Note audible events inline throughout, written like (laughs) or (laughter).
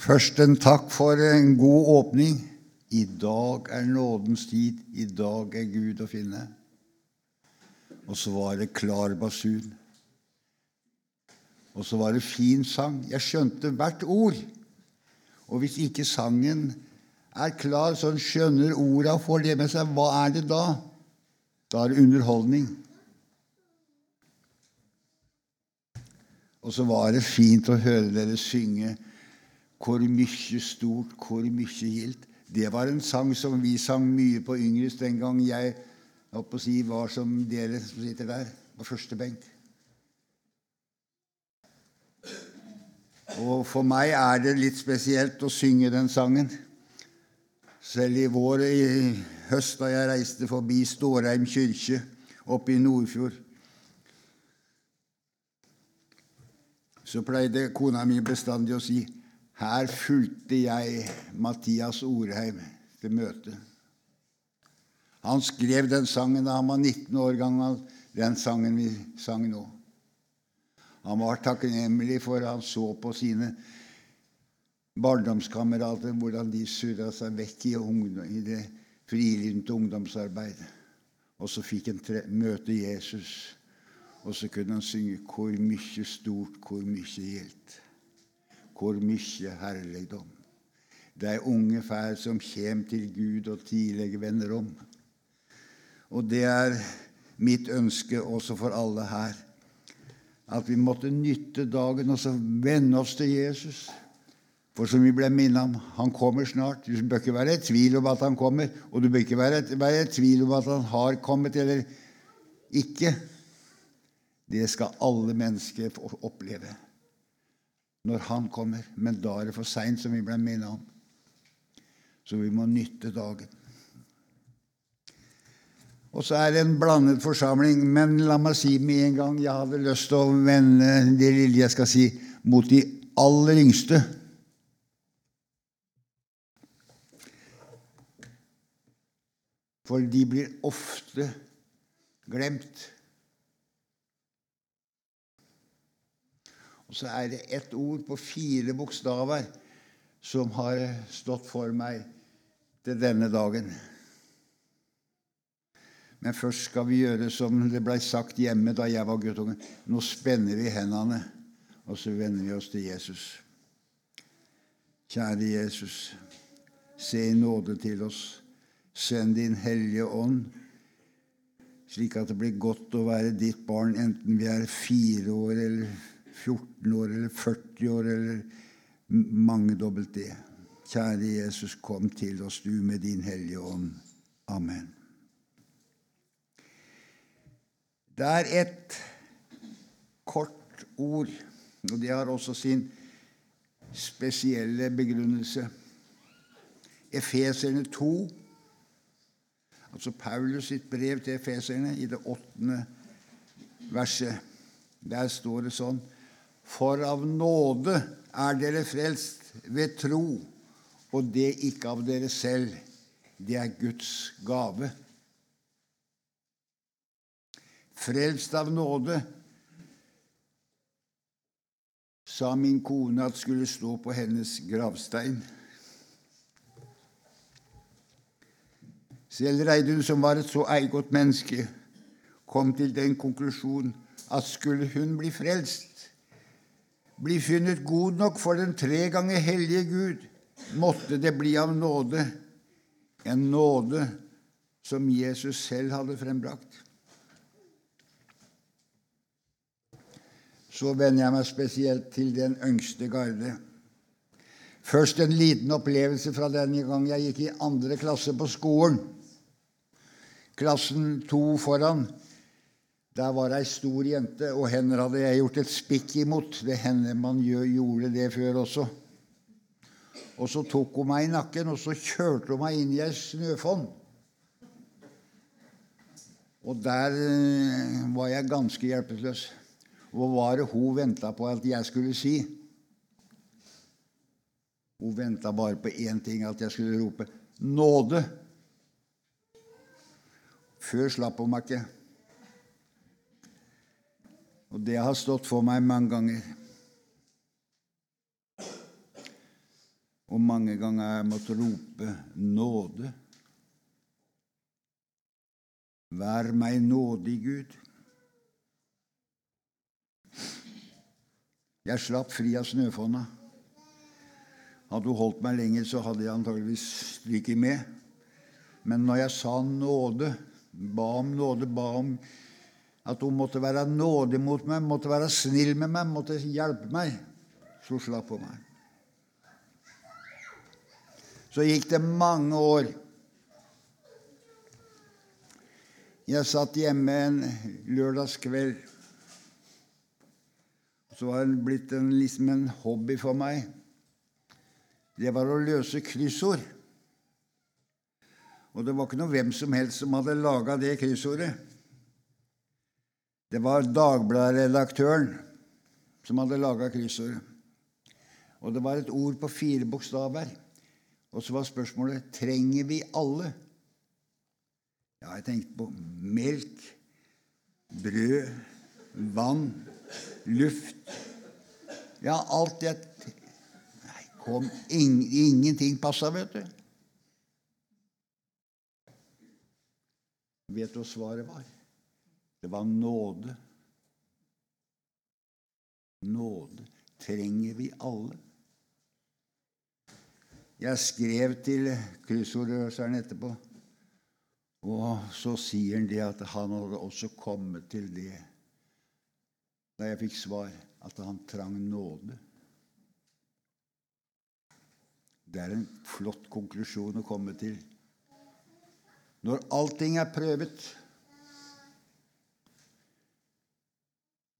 Først en takk for en god åpning. I dag er nådens tid. I dag er Gud å finne. Og så var det klar basun. Og så var det fin sang. Jeg skjønte hvert ord. Og hvis ikke sangen er klar, så en skjønner orda og får det med seg, hva er det da? Da er det underholdning. Og så var det fint å høre dere synge hvor mye stort, hvor mye gildt. Det var en sang som vi sang mye på Yngres den gang jeg å si, var som dere som sitter der på første benk. Og for meg er det litt spesielt å synge den sangen. Selv i vår i høst, da jeg reiste forbi Stårheim kirke oppe i Nordfjord, så pleide kona mi bestandig å si her fulgte jeg Mathias Orheim til møte. Han skrev den sangen da han var 19 år gammel, den sangen vi sang nå. Han var takknemlig for han så på sine barndomskamerater hvordan de surra seg vekk i, i det frilynte ungdomsarbeidet. Og så fikk han møte Jesus, og så kunne han synge 'Hvor mye stort, hvor mye gjeldt' hvor mye herligdom. Er unge fær som kjem til Gud og tidlig vender om. Og det er mitt ønske også for alle her. At vi måtte nytte dagen og så vende oss til Jesus. For som vi ble minnet om, han kommer snart. Du bør ikke være i tvil om at han kommer, og du bør ikke være, være i tvil om at han har kommet eller ikke. Det skal alle mennesker oppleve når han kommer. Men da er det for seint, som vi ble minnet om. Så vi må nytte dagen. Og så er det en blandet forsamling. Men la meg si med en gang jeg hadde lyst til å vende det lille jeg skal si, mot de aller yngste. For de blir ofte glemt. Og så er det ett ord på fire bokstaver som har stått for meg til denne dagen. Men først skal vi gjøre som det blei sagt hjemme da jeg var guttunge. Nå spenner vi hendene, og så vender vi oss til Jesus. Kjære Jesus, se i nåde til oss. Send Din Hellige Ånd, slik at det blir godt å være ditt barn, enten vi er fire år eller 14 år eller 40 år eller mangedobbelt det. Kjære Jesus, kom til oss, du med din Hellige Ånd. Amen. Det er et kort ord, og det har også sin spesielle begrunnelse. Efeserne 2, altså Paulus sitt brev til efeserne, i det åttende verset. Der står det sånn for av nåde er dere frelst ved tro, og det ikke av dere selv. Det er Guds gave. Frelst av nåde, sa min kone at skulle stå på hennes gravstein. Selv Reidun, som var et så eigodt menneske, kom til den konklusjon at skulle hun bli frelst, bli funnet god nok for den tre ganger hellige Gud, måtte det bli av nåde, en nåde som Jesus selv hadde frembrakt. Så vender jeg meg spesielt til den yngste garde. Først en liten opplevelse fra denne gang jeg gikk i andre klasse på skolen. Klassen to foran der var ei stor jente, og henne hadde jeg gjort et spikk imot. Det hender man gjorde det før også. Og så tok hun meg i nakken, og så kjørte hun meg inn i ei snøfonn. Og der eh, var jeg ganske hjelpeløs. Hva var det hun venta på at jeg skulle si? Hun venta bare på én ting, at jeg skulle rope 'nåde'. Før slapp hun meg ikke. Og det har stått for meg mange ganger. Og mange ganger har jeg måttet rope nåde. Vær meg nådig, Gud. Jeg slapp fri av snøfonna. Hadde hun holdt meg lenger, så hadde jeg antageligvis stryket med. Men når jeg sa nåde, ba om nåde, ba om at hun måtte være nådig mot meg, måtte være snill med meg, måtte hjelpe meg, så slapp hun meg. Så gikk det mange år. Jeg satt hjemme en lørdagskveld. Så var det blitt en, liksom en hobby for meg. Det var å løse kryssord. Og det var ikke noe hvem som helst som hadde laga det kryssordet. Det var Dagbladet-redaktøren som hadde laga kryssordet. Og det var et ord på fire bokstaver. Og så var spørsmålet trenger vi alle. Ja, jeg tenkte på melk, brød, vann, luft Ja, alt det Nei, kom, ing, ingenting passa, vet du. Vet du hva svaret var? Det var nåde. Nåde trenger vi alle. Jeg skrev til kryssordløseren etterpå, og så sier han det at han hadde også kommet til det da jeg fikk svar, at han trang nåde. Det er en flott konklusjon å komme til. Når allting er prøvet,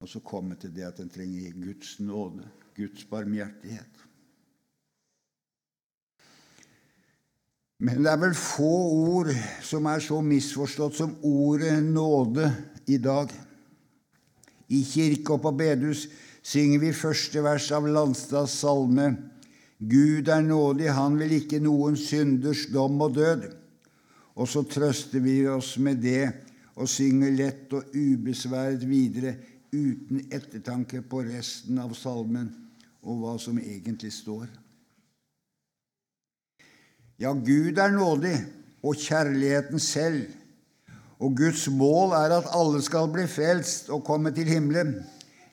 og så komme til det at en trenger Guds nåde, Guds barmhjertighet. Men det er vel få ord som er så misforstått som ordet nåde i dag. I kirke og på bedehus synger vi første vers av Landstads salme. Gud er nådig, han vil ikke noen synders dom og død. Og så trøster vi oss med det og synger lett og ubesværet videre uten ettertanke på resten av salmen og hva som egentlig står. Ja, Gud er nådig, og kjærligheten selv. Og Guds mål er at alle skal bli frelst og komme til himmelen.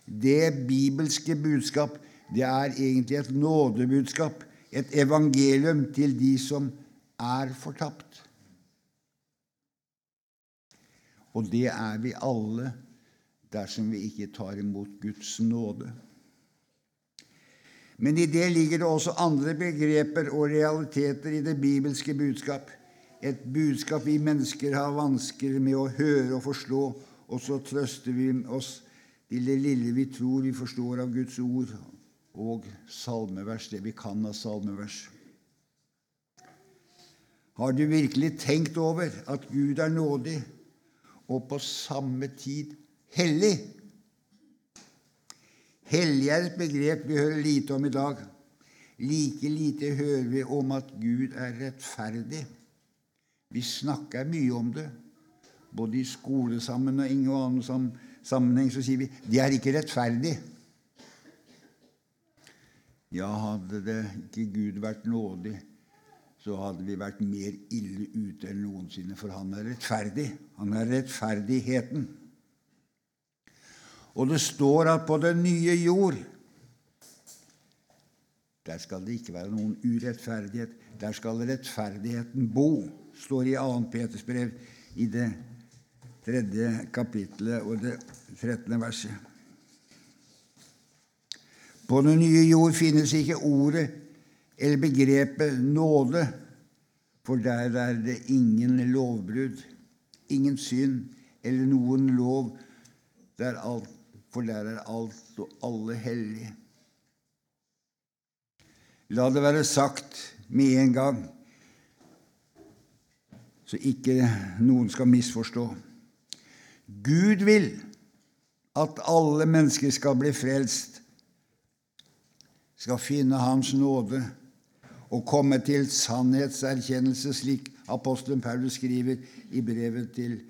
Det bibelske budskap det er egentlig et nådebudskap, et evangelium til de som er fortapt. Og det er vi alle dersom vi ikke tar imot Guds nåde. Men i det ligger det også andre begreper og realiteter i det bibelske budskap. Et budskap vi mennesker har vansker med å høre og forstå, og så trøster vi oss til det lille vi tror vi forstår av Guds ord og salmevers, det vi kan av salmevers. Har du virkelig tenkt over at Gud er nådig og på samme tid hellig? Hellig er et begrep vi hører lite om i dag. Like lite hører vi om at Gud er rettferdig. Vi snakker mye om det. Både i skolesammenheng og ingen annen sammenheng så sier vi 'det er ikke rettferdig'. Ja, hadde det ikke Gud vært nådig, så hadde vi vært mer ille ute enn noensinne, for han er rettferdig. Han er rettferdigheten. Og det står at på den nye jord der skal det ikke være noen urettferdighet. Der skal rettferdigheten bo, står i 2. Peters brev i det tredje kapittelet og det trettende verset. På den nye jord finnes ikke ordet eller begrepet nåde, for der er det ingen lovbrudd, ingen synd eller noen lov. Der alt for der er alt og alle hellige. La det være sagt med en gang, så ikke noen skal misforstå. Gud vil at alle mennesker skal bli frelst, skal finne Hans nåde og komme til sannhetserkjennelse, slik apostelen Paulus skriver i brevet til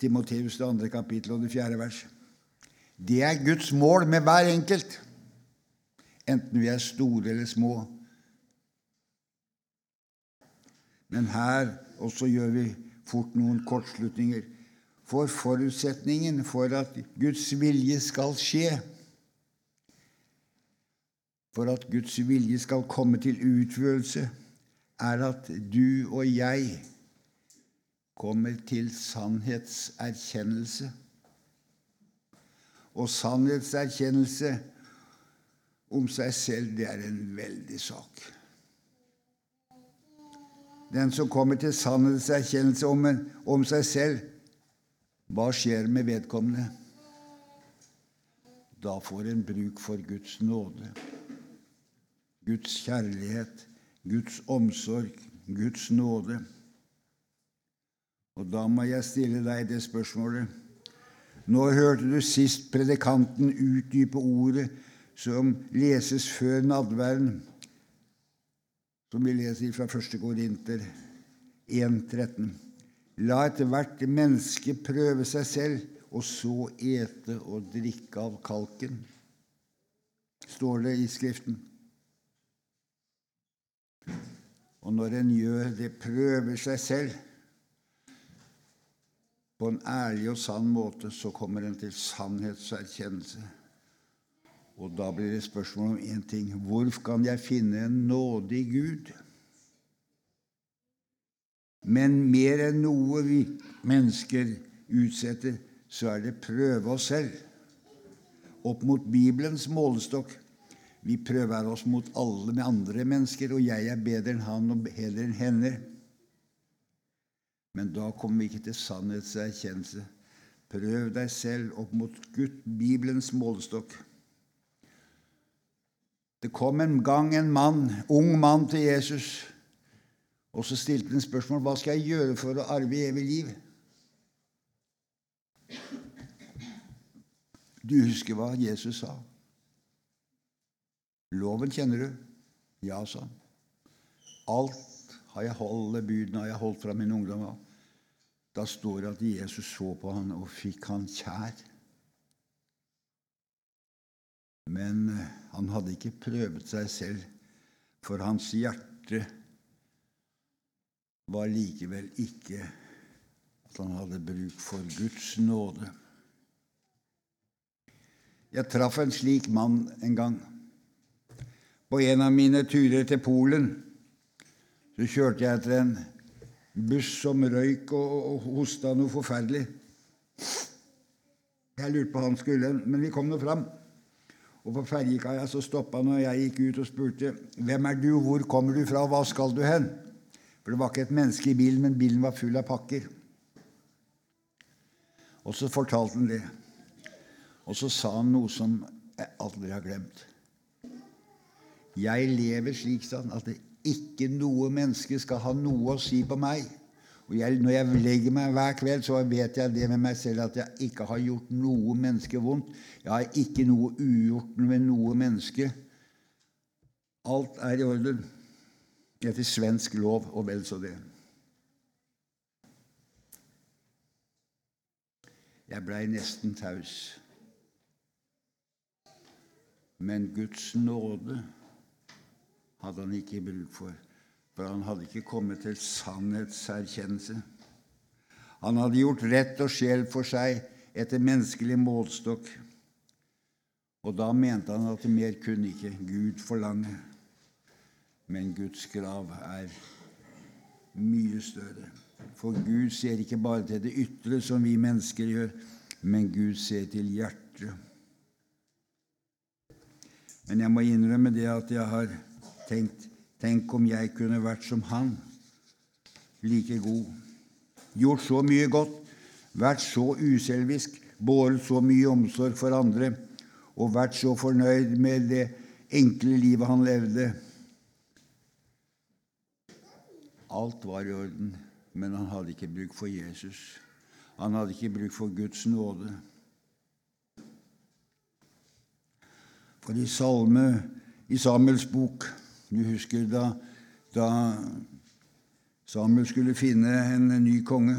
Timoteus, 2. kapittel og det fjerde vers. Det er Guds mål med hver enkelt, enten vi er store eller små, Men her også gjør vi fort noen kortslutninger. For forutsetningen for at Guds vilje skal skje, for at Guds vilje skal komme til utførelse, er at du og jeg kommer til sannhetserkjennelse. Og sannhetserkjennelse om seg selv, det er en veldig sak. Den som kommer til sannhetserkjennelse om, om seg selv, hva skjer med vedkommende? Da får en bruk for Guds nåde, Guds kjærlighet, Guds omsorg, Guds nåde. Og da må jeg stille deg det spørsmålet. Nå hørte du sist predikanten utdype ordet som leses før nadværen, som vi leser fra 1. Korinter 1,13. La ethvert menneske prøve seg selv, og så ete og drikke av kalken, står det i Skriften. Og når en gjør det, prøver seg selv, på en ærlig og sann måte, så kommer en til sannhetserkjennelse. Og da blir det spørsmål om én ting hvor kan jeg finne en nådig Gud? Men mer enn noe vi mennesker utsetter, så er det prøve oss selv. Opp mot Bibelens målestokk. Vi prøver oss mot alle med andre mennesker, og jeg er bedre enn han og bedre enn henne. Men da kommer vi ikke til sannhetserkjennelse. Prøv deg selv opp mot Gud, Bibelens målestokk. Det kom en gang en mann, ung mann til Jesus, og så stilte han spørsmål hva skal jeg gjøre for å arve evig liv. Du husker hva Jesus sa? Loven kjenner du? Ja, sa han. Alt har jeg holdt, budene har jeg holdt fra min ungdom av. Da står det at Jesus så på han og fikk han kjær. Men eh, han hadde ikke prøvet seg selv, for hans hjerte var likevel ikke at han hadde bruk for Guds nåde. Jeg traff en slik mann en gang. På en av mine turer til Polen så kjørte jeg etter en buss som røyk og, og hosta noe forferdelig. Jeg lurte på han skulle, men vi kom nå fram. Og På ferjekaia stoppa han, og jeg gikk ut og spurte hvem er du, hvor kommer du fra, hva skal du hen? For det var ikke et menneske i bilen, men bilen var full av pakker. Og så fortalte han det. Og så sa han noe som jeg aldri har glemt. Jeg lever slik sånn at det ikke noe menneske skal ha noe å si på meg. Og jeg, Når jeg legger meg hver kveld, så vet jeg det med meg selv at jeg ikke har gjort noe menneske vondt. Jeg har ikke noe ugjort med noe menneske. Alt er i orden etter svensk lov, og vel så det. Jeg blei nesten taus. Men Guds nåde hadde han ikke bruk for, for han hadde ikke kommet til sannhetserkjennelse. Han hadde gjort rett og sjel for seg etter menneskelig målstokk. Og da mente han at mer kunne ikke Gud forlange. Men Guds grav er mye større. For Gud ser ikke bare til det ytre, som vi mennesker gjør, men Gud ser til hjertet. Men jeg må innrømme det at jeg har tenkt Tenk om jeg kunne vært som han, like god. Gjort så mye godt, vært så uselvisk, båret så mye omsorg for andre og vært så fornøyd med det enkle livet han levde. Alt var i orden, men han hadde ikke bruk for Jesus. Han hadde ikke bruk for Guds nåde. For i salme i Samuels bok du husker da, da Samuel skulle finne en ny konge.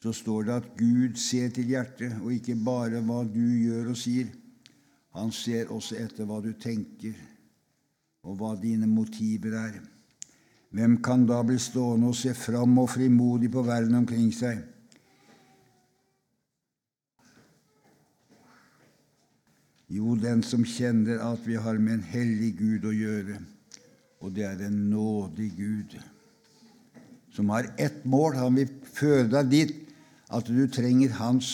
Så står det at Gud ser til hjertet, og ikke bare hva du gjør og sier. Han ser også etter hva du tenker, og hva dine motiver er. Hvem kan da bli stående og se fram og frimodig på verden omkring seg? Jo, den som kjenner at vi har med en hellig Gud å gjøre, og det er en nådig Gud, som har ett mål. Han vil føre deg dit at du trenger Hans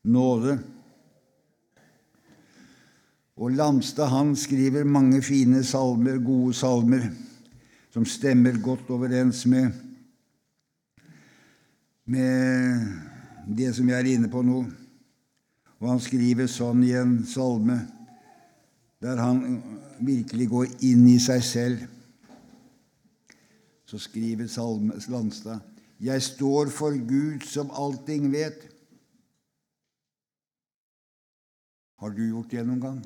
nåde. Og Lamstad han skriver mange fine salmer, gode salmer, som stemmer godt overens med, med det som jeg er inne på nå. Og han skriver sånn i en salme der han virkelig går inn i seg selv. Så skriver salme, Landstad Jeg står for Gud som allting vet. Har du gjort det noen gang?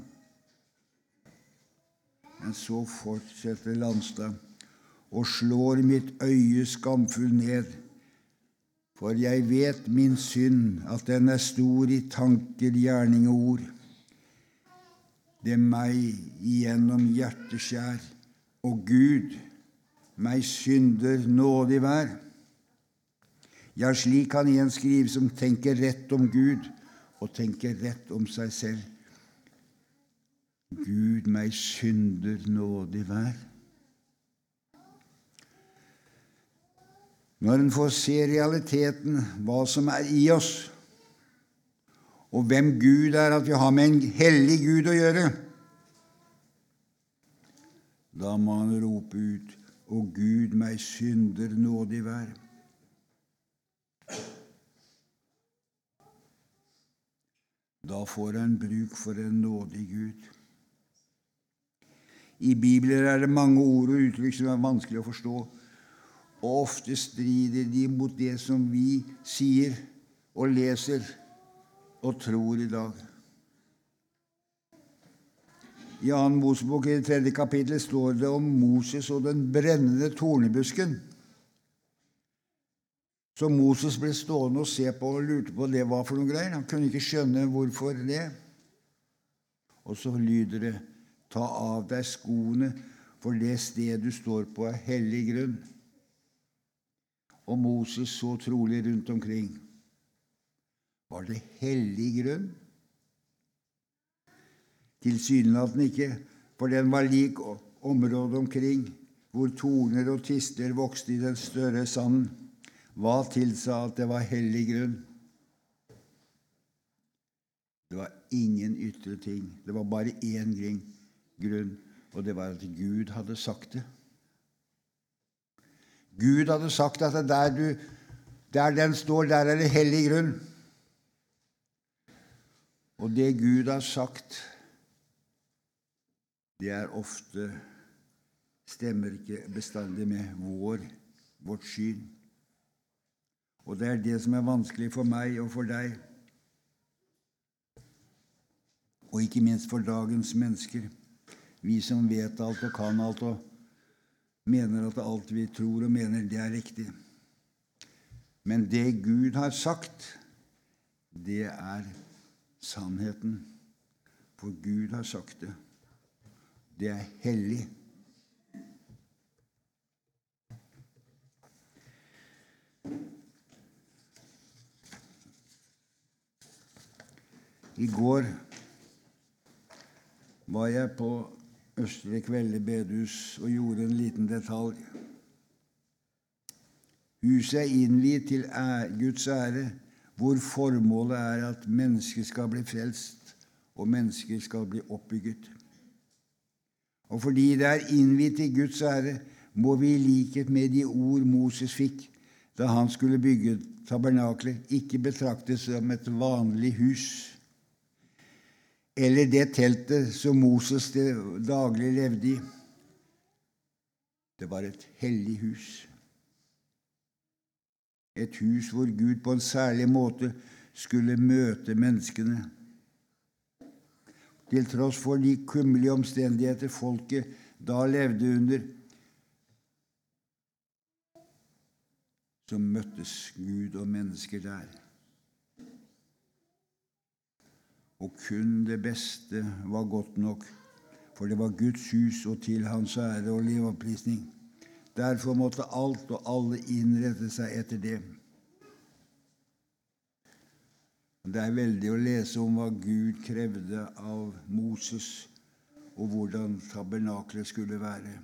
Men så fortsetter Landstad og slår mitt øye skamfull ned for jeg vet min synd, at den er stor i tanker, gjerning og ord. Det meg igjennom hjerteskjær, og Gud, meg synder nådig vær. Ja, slik kan en skrive som tenker rett om Gud og tenker rett om seg selv. Gud, meg synder nådig vær. Når en får se realiteten, hva som er i oss, og hvem Gud er, at vi har med en hellig Gud å gjøre, da må han rope ut Å Gud, meg synder nådig vær. Da får han bruk for en nådig Gud. I Bibelen er det mange ord og uttrykk som er vanskelig å forstå og ofte strider de mot det som vi sier og leser og tror i dag. I 2. Mosebok i det tredje kapittel står det om Moses og den brennende tornebusken. Så Moses ble stående og se på og lurte på det var for noe greier. Han kunne ikke skjønne hvorfor det. Og så lyder det:" Ta av deg skoene, for det sted du står på, er hellig grunn og Moses så trolig rundt omkring. Var det hellig grunn? Tilsynelatende ikke, for den var lik området omkring, hvor torner og tister vokste i den større sanden. Hva tilsa at det var hellig grunn? Det var ingen ytre ting. Det var bare én grunn, og det var at Gud hadde sagt det. Gud hadde sagt at der, du, der den står, der er det hellig grunn. Og det Gud har sagt, det er ofte stemmer ikke bestandig med vår, vårt syn. Og det er det som er vanskelig for meg og for deg, og ikke minst for dagens mennesker, vi som vet alt og kan alt. og mener at alt vi tror og mener, det er riktig. Men det Gud har sagt, det er sannheten. For Gud har sagt det. Det er hellig. I går var jeg på Østre Kvelde bedehus og gjorde en liten detalj. Huset er innviet til Guds ære, hvor formålet er at mennesker skal bli frelst, og mennesker skal bli oppbygget. Og fordi det er innviet til Guds ære, må vi i likhet med de ord Moses fikk da han skulle bygge tabernaklet, ikke betraktes som et vanlig hus eller det teltet som Moses daglig levde i. Det var et hellig hus. Et hus hvor Gud på en særlig måte skulle møte menneskene. Til tross for de kummerlige omstendigheter folket da levde under, så møttes Gud og mennesker der. Og kun det beste var godt nok, for det var Guds hus og til Hans ære og livopprisning. Derfor måtte alt og alle innrette seg etter det. Det er veldig å lese om hva Gud krevde av Moses, og hvordan tabernaklet skulle være.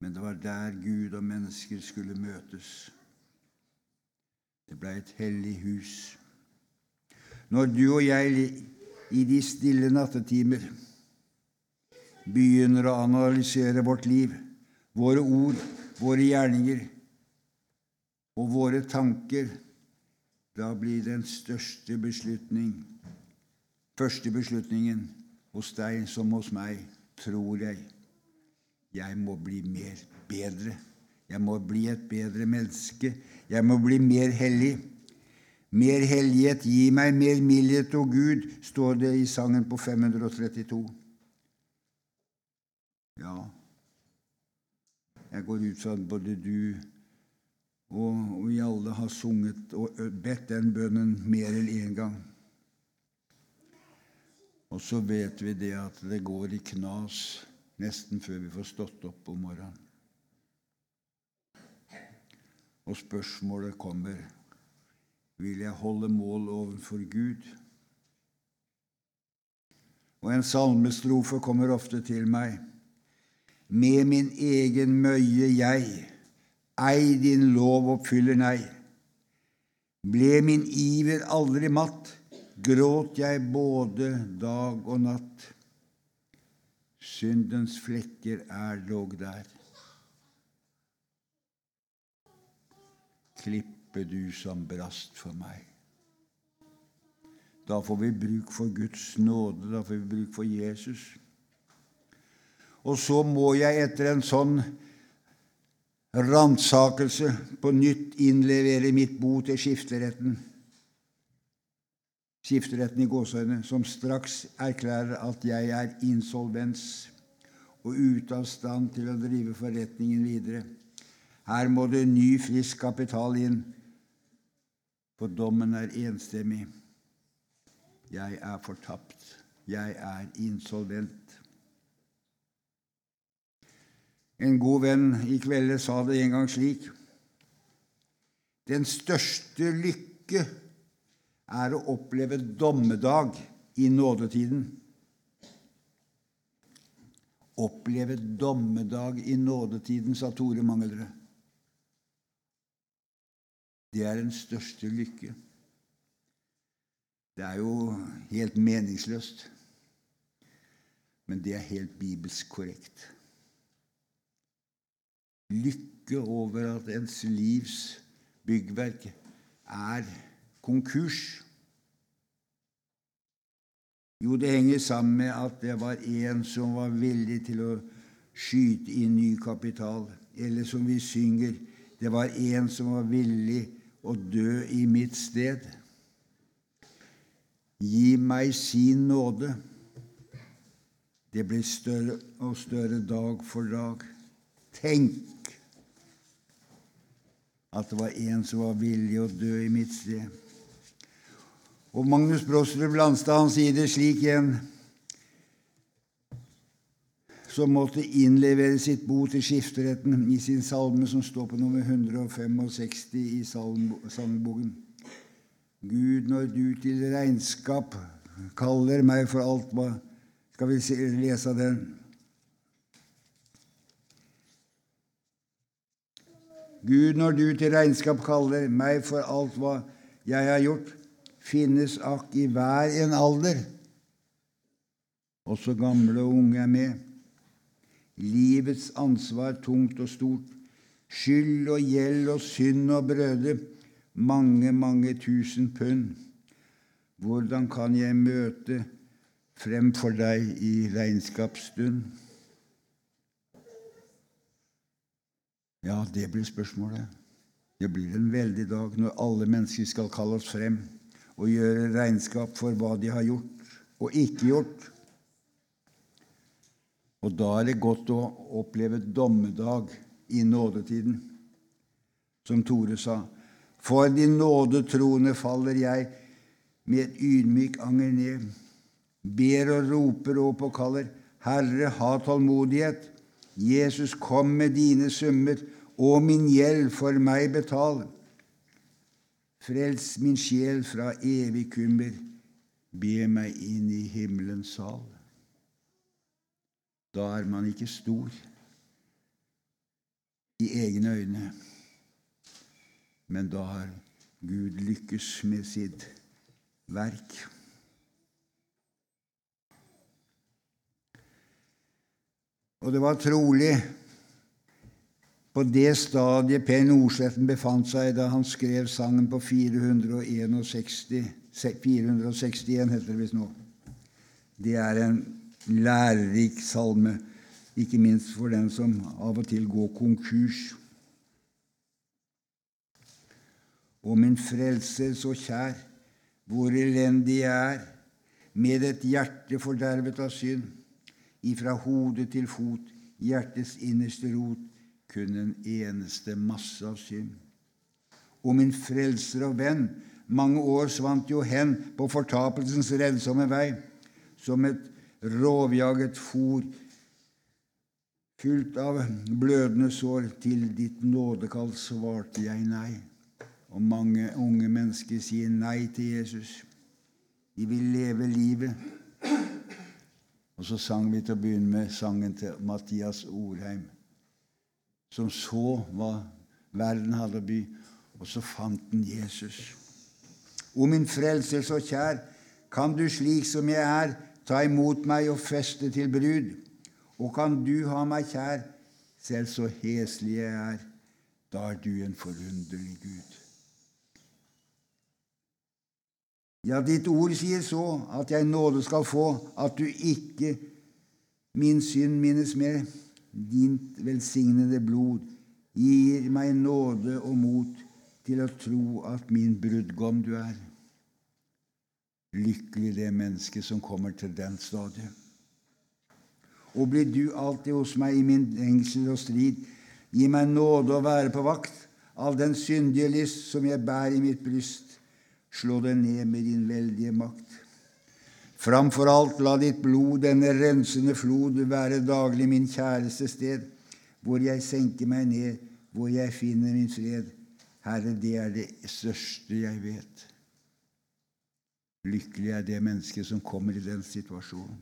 Men det var der Gud og mennesker skulle møtes. Det ble et hellig hus. Når du og jeg i de stille nattetimer begynner å analysere vårt liv, våre ord, våre gjerninger og våre tanker, da blir den største beslutning, første beslutningen hos deg som hos meg, tror jeg. Jeg må bli mer bedre. Jeg må bli et bedre menneske. Jeg må bli mer hellig. Mer hellighet, gi meg mer mildhet, og Gud, står det i sangen på 532. Ja, jeg går ut fra at både du og vi alle har sunget og bedt den bønnen mer enn én gang. Og så vet vi det at det går i knas nesten før vi får stått opp om morgenen. Og spørsmålet kommer vil jeg holde mål overfor Gud. Og en salmestrofe kommer ofte til meg. Med min egen møye jeg, ei din lov oppfyller nei. Ble min iver aldri matt, gråt jeg både dag og natt. Syndens flekker er dog der. Klippe du som brast for meg. Da får vi bruk for Guds nåde, da får vi bruk for Jesus. Og så må jeg etter en sånn ransakelse på nytt innlevere mitt bo til skifteretten. Skifteretten i gåseøyne, som straks erklærer at jeg er insolvens og ute av stand til å drive forretningen videre. Her må det ny, frisk kapital inn, for dommen er enstemmig. Jeg er fortapt. Jeg er insolvent. En god venn i kvelde sa det en gang slik Den største lykke er å oppleve dommedag i nådetiden. Oppleve dommedag i nådetiden, sa Tore Mangeldrød. Det er den største lykke. Det er jo helt meningsløst, men det er helt bibelsk korrekt. Lykke over at ens livs byggverk er konkurs. Jo, det henger sammen med at det var en som var villig til å skyte inn ny kapital. Eller som vi synger, det var en som var villig å dø i mitt sted. Gi meg sin nåde. Det blir større og større dag for dag. Tenk at det var en som var villig å dø i mitt sted. Og Magnus Brostrup Landstad han sier det slik igjen som måtte innlevere sitt bo til skifteretten i sin salme, som står på nummer 165 i salmeboken. Gud, når du til regnskap kaller meg for alt hva Skal vi lese den? Gud, når du til regnskap kaller meg for alt hva jeg har gjort, finnes akk i hver en alder. Også gamle og unge er med livets ansvar tungt og stort, skyld og gjeld og synd og brøde, mange, mange tusen pund. Hvordan kan jeg møte frem for deg i regnskapsstund? Ja, det blir spørsmålet. Det blir en veldig dag når alle mennesker skal kalle oss frem og gjøre regnskap for hva de har gjort og ikke gjort. Og da er det godt å oppleve dommedag i nådetiden. Som Tore sa, for din nådetroende faller jeg med et ydmyk anger ned. Ber og roper og påkaller, Herre, ha tålmodighet. Jesus, kom med dine summer, og min gjeld for meg betal. Frels min sjel fra evig kummer, be meg inn i himmelens sal. Da er man ikke stor i egne øyne, men da har Gud lykkes med sitt verk. Og det var trolig på det stadiet Per Nordsletten befant seg da han skrev sangen på 461, 461 heter det visst nå. Det er en lærerik salme, ikke minst for den som av og til går konkurs. Og min frelser så kjær, hvor elendig jeg er, med et hjerte fordervet av synd, ifra hode til fot, hjertets innerste rot, kun en eneste masse av synd. Og min frelser og venn, mange år svant jo hen på fortapelsens redsomme vei, som et rovjaget fôr fylt av blødende sår. Til ditt nådekall svarte jeg nei. Og mange unge mennesker sier nei til Jesus. De vil leve livet. Og så sang vi til å begynne med sangen til Mathias Orheim som så hva verden hadde å by, og så fant den Jesus. O min frelser så kjær, kan du slik som jeg er, ta imot meg og feste til brud? Og kan du ha meg kjær, selv så heslig jeg er, da er du en forunderlig Gud. Ja, ditt ord sier så at jeg nåde skal få, at du ikke min synd minnes mer. Dint velsignede blod gir meg nåde og mot til å tro at min brudgom du er. Lykkelig det mennesket som kommer til den stadiet. Og blir du alltid hos meg i min engsel og strid, gi meg nåde å være på vakt. All den syndige lyst som jeg bærer i mitt bryst, slå den ned med din veldige makt. Framfor alt la ditt blod, denne rensende flod, være daglig min kjæreste sted, hvor jeg senker meg ned, hvor jeg finner min fred. Herre, det er det største jeg vet. Lykkelig er det mennesket som kommer i den situasjonen.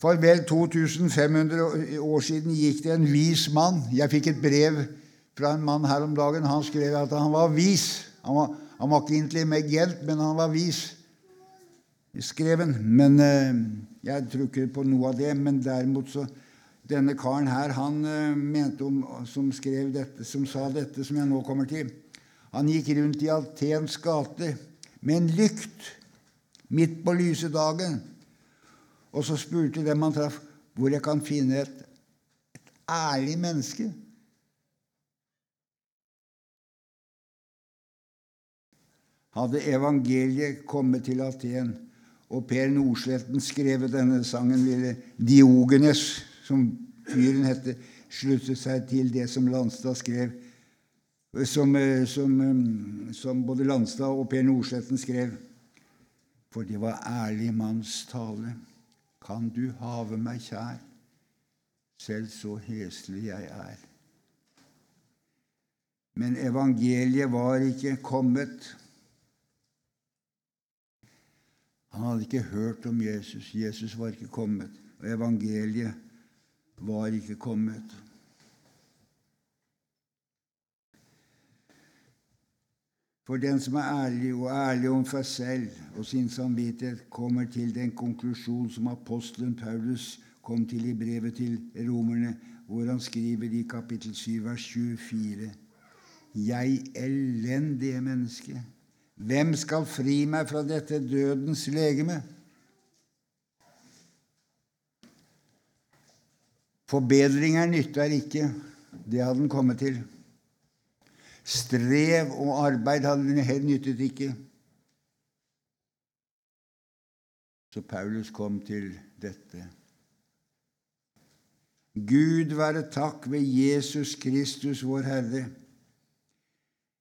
For vel 2500 år siden gikk det en vis mann. Jeg fikk et brev fra en mann her om dagen. Han skrev at han var vis. Han var han var ikke intelligent, men han var vis skreven. Men eh, Jeg tror ikke på noe av det. Men derimot så Denne karen her, han eh, mente om, som skrev dette, som sa dette som jeg nå kommer til Han gikk rundt i Atens gate med en lykt midt på lyse dagen. Og så spurte dem han traff, hvor jeg kan finne et, et ærlig menneske hadde evangeliet kommet til Aten, og Per Nordsletten skrevet denne sangen, ville Diogenes, som fyren hette, sluttet seg til det som Landstad skrev, som, som, som både Landstad og Per Nordsletten skrev. For det var ærlig manns tale. Kan du have meg kjær, selv så heslig jeg er. Men evangeliet var ikke kommet. Han hadde ikke hørt om Jesus. Jesus var ikke kommet. Og evangeliet var ikke kommet. For den som er ærlig, og ærlig om seg selv og sin samvittighet, kommer til den konklusjon som apostelen Paulus kom til i brevet til romerne, hvor han skriver i kapittel 7, vers 24.: Jeg elendige menneske. Hvem skal fri meg fra dette dødens legeme? Forbedringer nytter ikke. Det hadde han kommet til. Strev og arbeid hadde den helt nyttet ikke. Så Paulus kom til dette. Gud være takk ved Jesus Kristus, vår Herre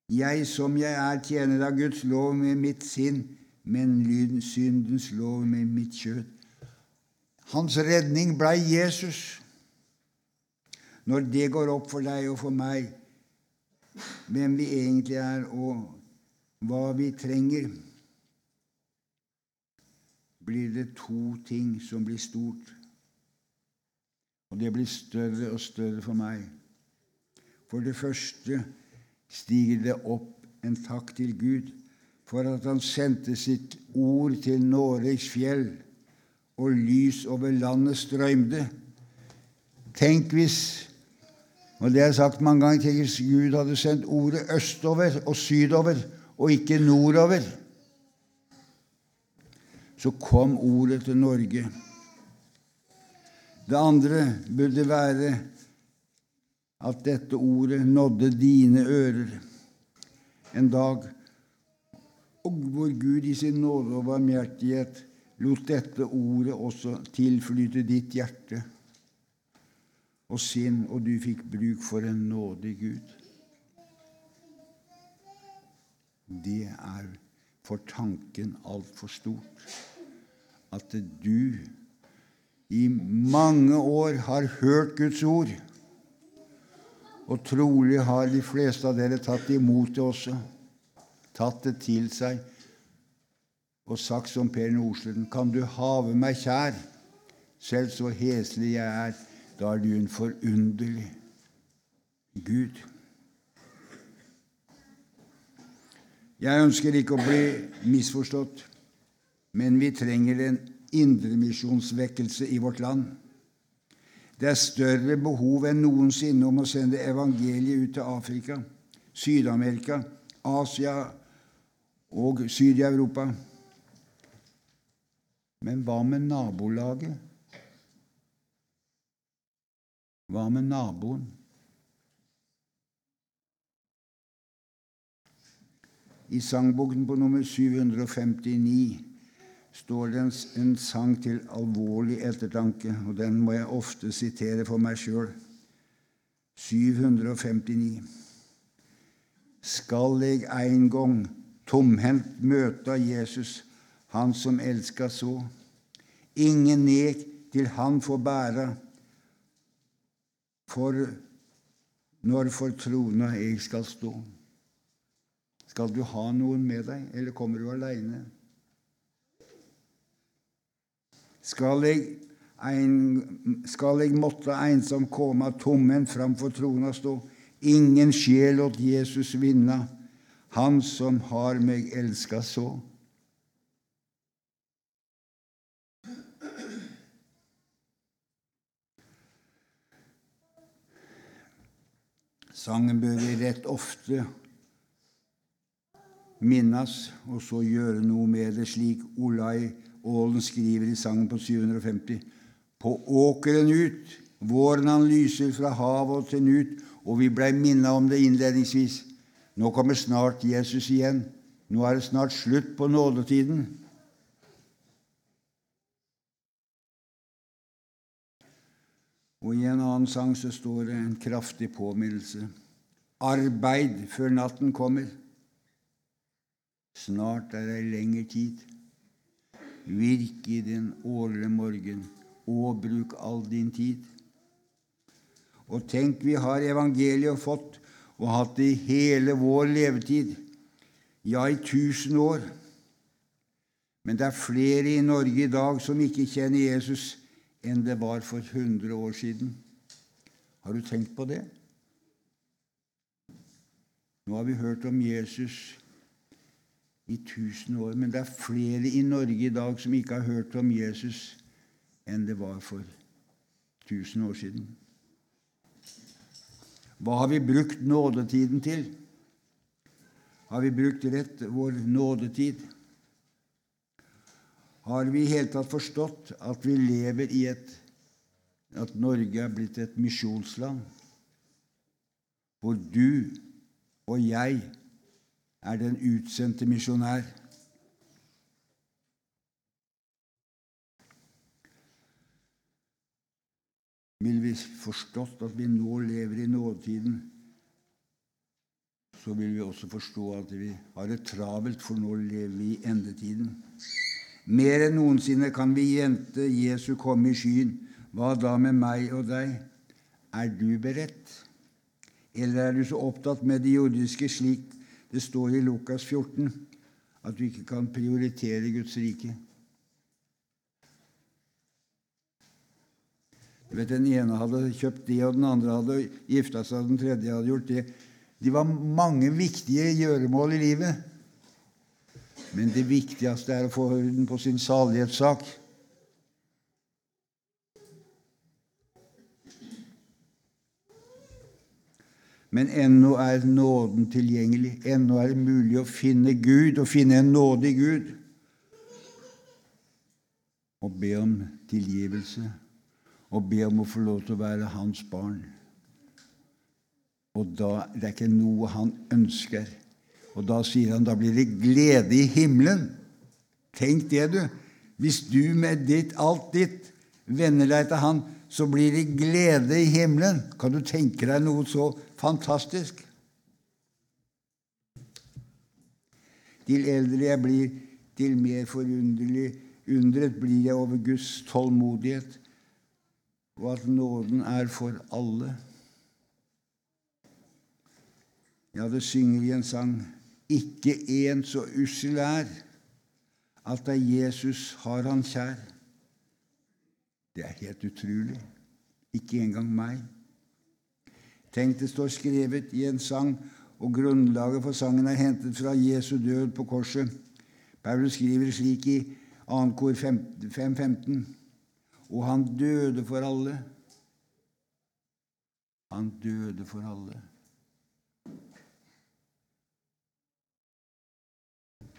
jeg som jeg er, tjener av Guds lov med mitt sinn, men syndens lov med mitt kjøtt. Hans redning blei Jesus. Når det går opp for deg og for meg hvem vi egentlig er, og hva vi trenger, blir det to ting som blir stort. Og det blir større og større for meg. For det første stiger det opp en takk til Gud for at Han sendte sitt ord til Noregs fjell, og lys over landet strømde. Tenk hvis og det er sagt mange ganger til Gud hadde sendt ordet østover og sydover og ikke nordover. Så kom ordet til Norge. Det andre burde være at dette ordet nådde dine ører en dag, og hvor Gud i sin nåde og barmhjertighet lot dette ordet også tilflyte ditt hjerte og sinn, og du fikk bruk for en nådig Gud. Det er for tanken altfor stort at du i mange år har hørt Guds ord. Og trolig har de fleste av dere tatt imot det også, tatt det til seg og sagt som Per Nordstrøm, kan du have meg kjær, selv så heslig jeg er, da er du en forunderlig Gud. Jeg ønsker ikke å bli misforstått, men vi trenger en indremisjonsvekkelse i vårt land. Det er større behov enn noensinne om å sende evangeliet ut til Afrika, Syd-Amerika, Asia og Syd-Europa. Men hva med nabolaget? Hva med naboen? I sangboken på nummer 759 står det en, sang til alvorlig ettertanke, og den må jeg ofte sitere for meg sjøl. 759. Skal eg ein gong tomhendt møta Jesus, han som elska så, ingen nek til han får bæra, for når for trona jeg skal stå. Skal du ha noen med deg, eller kommer du aleine? Skal eg, ein, skal jeg måtte einsom komme tomhendt framfor trona stå, ingen sjel åt Jesus vinna, Han som har meg elska så. Sangen bør vi rett ofte minnes, og så gjøre noe med det, slik Olai Aalen skriver i sangen på 750. På åkeren ut, våren han lyser fra havet og til nut, og vi blei minna om det innledningsvis. Nå kommer snart Jesus igjen. Nå er det snart slutt på nådetiden. Og i en annen sang så står det en kraftig påminnelse. Arbeid før natten kommer. Snart er ei lengre tid. Virk i den årlige morgen, og bruk all din tid. Og tenk, vi har evangeliet fått og hatt det i hele vår levetid, ja, i tusen år. Men det er flere i Norge i dag som ikke kjenner Jesus enn det var for 100 år siden. Har du tenkt på det? Nå har vi hørt om Jesus i tusen år, men det er flere i Norge i dag som ikke har hørt om Jesus enn det var for tusen år siden. Hva har vi brukt nådetiden til? Har vi brukt rett vår nådetid? Har vi i hele tatt forstått at vi lever i et at Norge er blitt et misjonsland, hvor du og jeg er den utsendte misjonær? Vil vi forstått at vi nå lever i nåtiden, så vil vi også forstå at vi har det travelt, for nå lever vi i endetiden. Mer enn noensinne kan vi gjente Jesu komme i skyen. Hva da med meg og deg? Er du beredt? Eller er du så opptatt med det jordiske slik det står i Lukas 14, at du ikke kan prioritere Guds rike? Du vet, Den ene hadde kjøpt det, og den andre hadde gifta seg, og den tredje hadde gjort det. De var mange viktige gjøremål i livet. Men det viktigste er å få orden på sin salighetssak. Men ennå er nåden tilgjengelig. Ennå er det mulig å finne Gud, å finne en nådig Gud. Og be om tilgivelse, og be om å få lov til å være hans barn. Og da det er ikke noe han ønsker. Og da sier han da blir det glede i himmelen. Tenk det, du. Hvis du med ditt, alt ditt venner deg til han, så blir det glede i himmelen. Kan du tenke deg noe så fantastisk? Til eldre jeg blir, til mer forunderlig undret blir jeg over Guds tålmodighet, og at nåden er for alle. Ja, det synger i en sang ikke en så ussel er at da Jesus har han kjær. Det er helt utrolig. Ikke engang meg. Tenk, det står skrevet i en sang, og grunnlaget for sangen er hentet fra Jesu død på korset. Paulus skriver slik i 2. kor 5.15.: Og han døde for alle. Han døde for alle.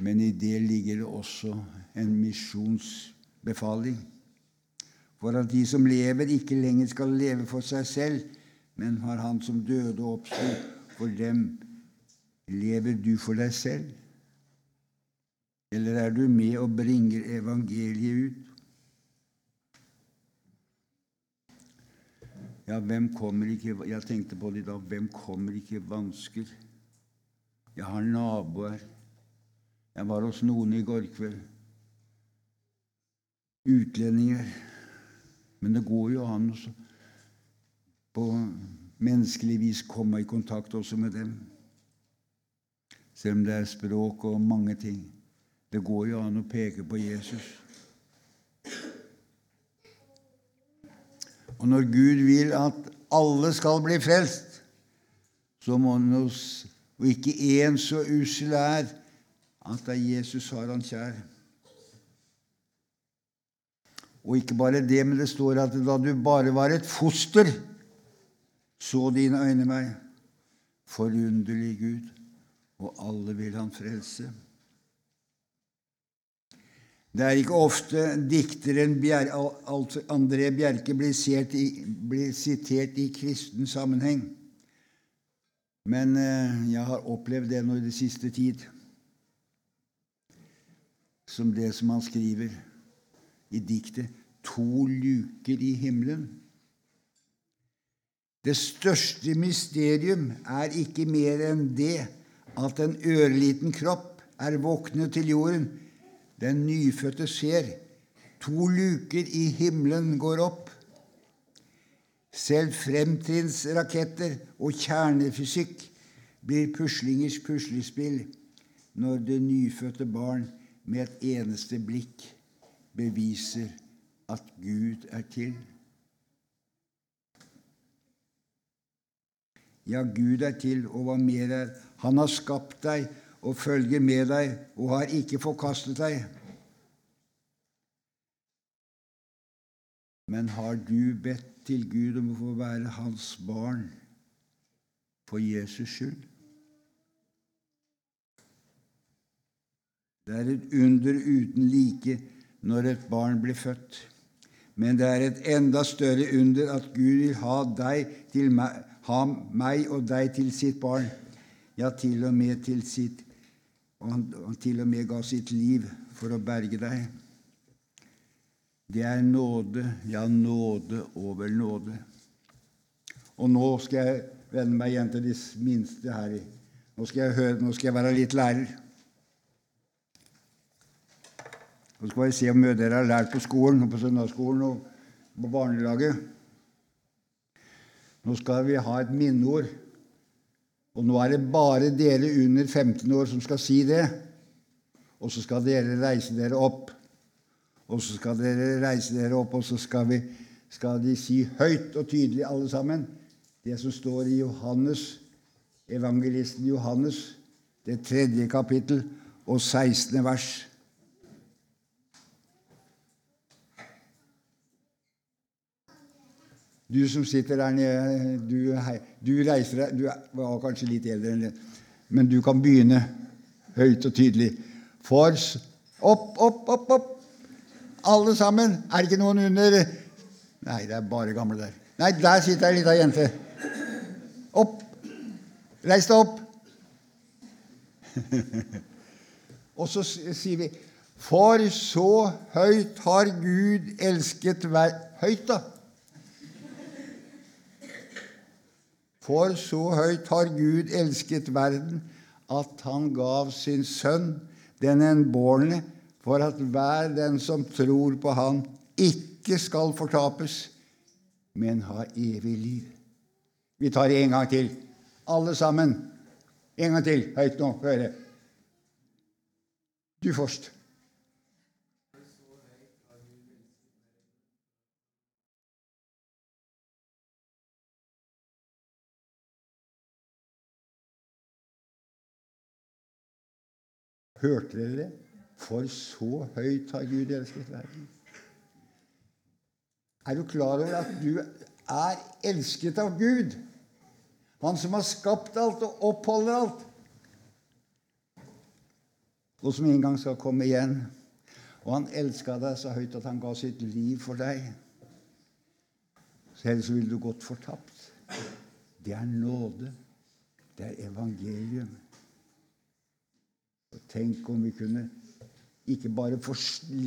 Men i det ligger det også en misjonsbefaling. For at de som lever, ikke lenger skal leve for seg selv, men har Han som døde og for dem. Lever du for deg selv? Eller er du med og bringer evangeliet ut? Ja, hvem kommer ikke Jeg tenkte på det i dag. Hvem kommer ikke i vansker? Jeg har naboer. Jeg var hos noen i går kveld. Utlendinger. Men det går jo an å på menneskelig vis komme i kontakt også med dem. Selv om det er språk og mange ting. Det går jo an å peke på Jesus. Og når Gud vil at alle skal bli frelst, så må han oss, og ikke én så ussel er, at da Jesus har han kjær. Og ikke bare det, men det står at da du bare var et foster, så dine øyne meg. Forunderlig Gud, og alle vil han frelse. Det er ikke ofte dikteren Bjer André Bjerke blir, i, blir sitert i kristen sammenheng, men eh, jeg har opplevd det nå i det siste tid som det som han skriver i diktet 'To luker i himmelen'. Det største mysterium er ikke mer enn det at en ørliten kropp er våknet til jorden. Den nyfødte ser. To luker i himmelen går opp. Selv fremtrinnsraketter og kjernefysikk blir puslingers puslespill når det nyfødte barn med et eneste blikk beviser at Gud er til. Ja, Gud er til, og hva mer er. Han har skapt deg og følger med deg og har ikke forkastet deg. Men har du bedt til Gud om å få være hans barn for Jesus skyld? Det er et under uten like når et barn blir født. Men det er et enda større under at Gud vil ha, meg, ha meg og deg til sitt barn, ja, til og med til sitt Og han, han til og med ga sitt liv for å berge deg. Det er nåde, ja, nåde over nåde. Og nå skal jeg vende meg igjen til de minste her. Nå skal jeg, høre, nå skal jeg være litt lærer. Så skal vi se om dere har lært på skolen, på søndagsskolen og på barnelaget. Nå skal vi ha et minneord. Og nå er det bare dere under 15 år som skal si det. Og så skal dere reise dere opp. Og så skal dere reise dere opp, og så skal, vi, skal de si høyt og tydelig alle sammen det som står i Johannes, evangelisten Johannes, det tredje kapittel og 16. vers. Du som sitter der nede, du, du reiser deg Du var kanskje litt eldre enn det, men du kan begynne høyt og tydelig. For opp, opp, opp, opp! Alle sammen. Er det ikke noen under Nei, det er bare gamle der. Nei, der sitter ei lita jente. Opp! Reis deg opp! (laughs) og så sier vi For så høyt har Gud elsket hver Høyt, da! For så høyt har Gud elsket verden, at han gav sin sønn, den enbårne, for at hver den som tror på Han, ikke skal fortapes, men ha evig liv. Vi tar det en gang til, alle sammen. En gang til, høyt nå. Høre. Du først. Hørte dere det? For så høyt har Gud elsket verden. Er du klar over at du er elsket av Gud? Han som har skapt alt og oppholder alt. Og som en gang skal komme igjen. Og han elska deg så høyt at han ga sitt liv for deg. Så ellers ville du gått fortapt. Det er nåde. Det er evangelium. Og tenk om vi kunne ikke bare få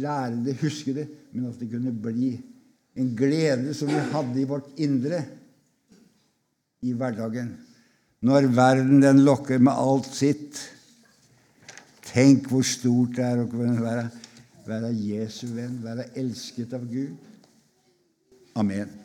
lære det, huske det, men at det kunne bli en glede som vi hadde i vårt indre i hverdagen. Når verden den lokker med alt sitt. Tenk hvor stort det er å kunne være, være Jesu venn, være elsket av Gud. Amen.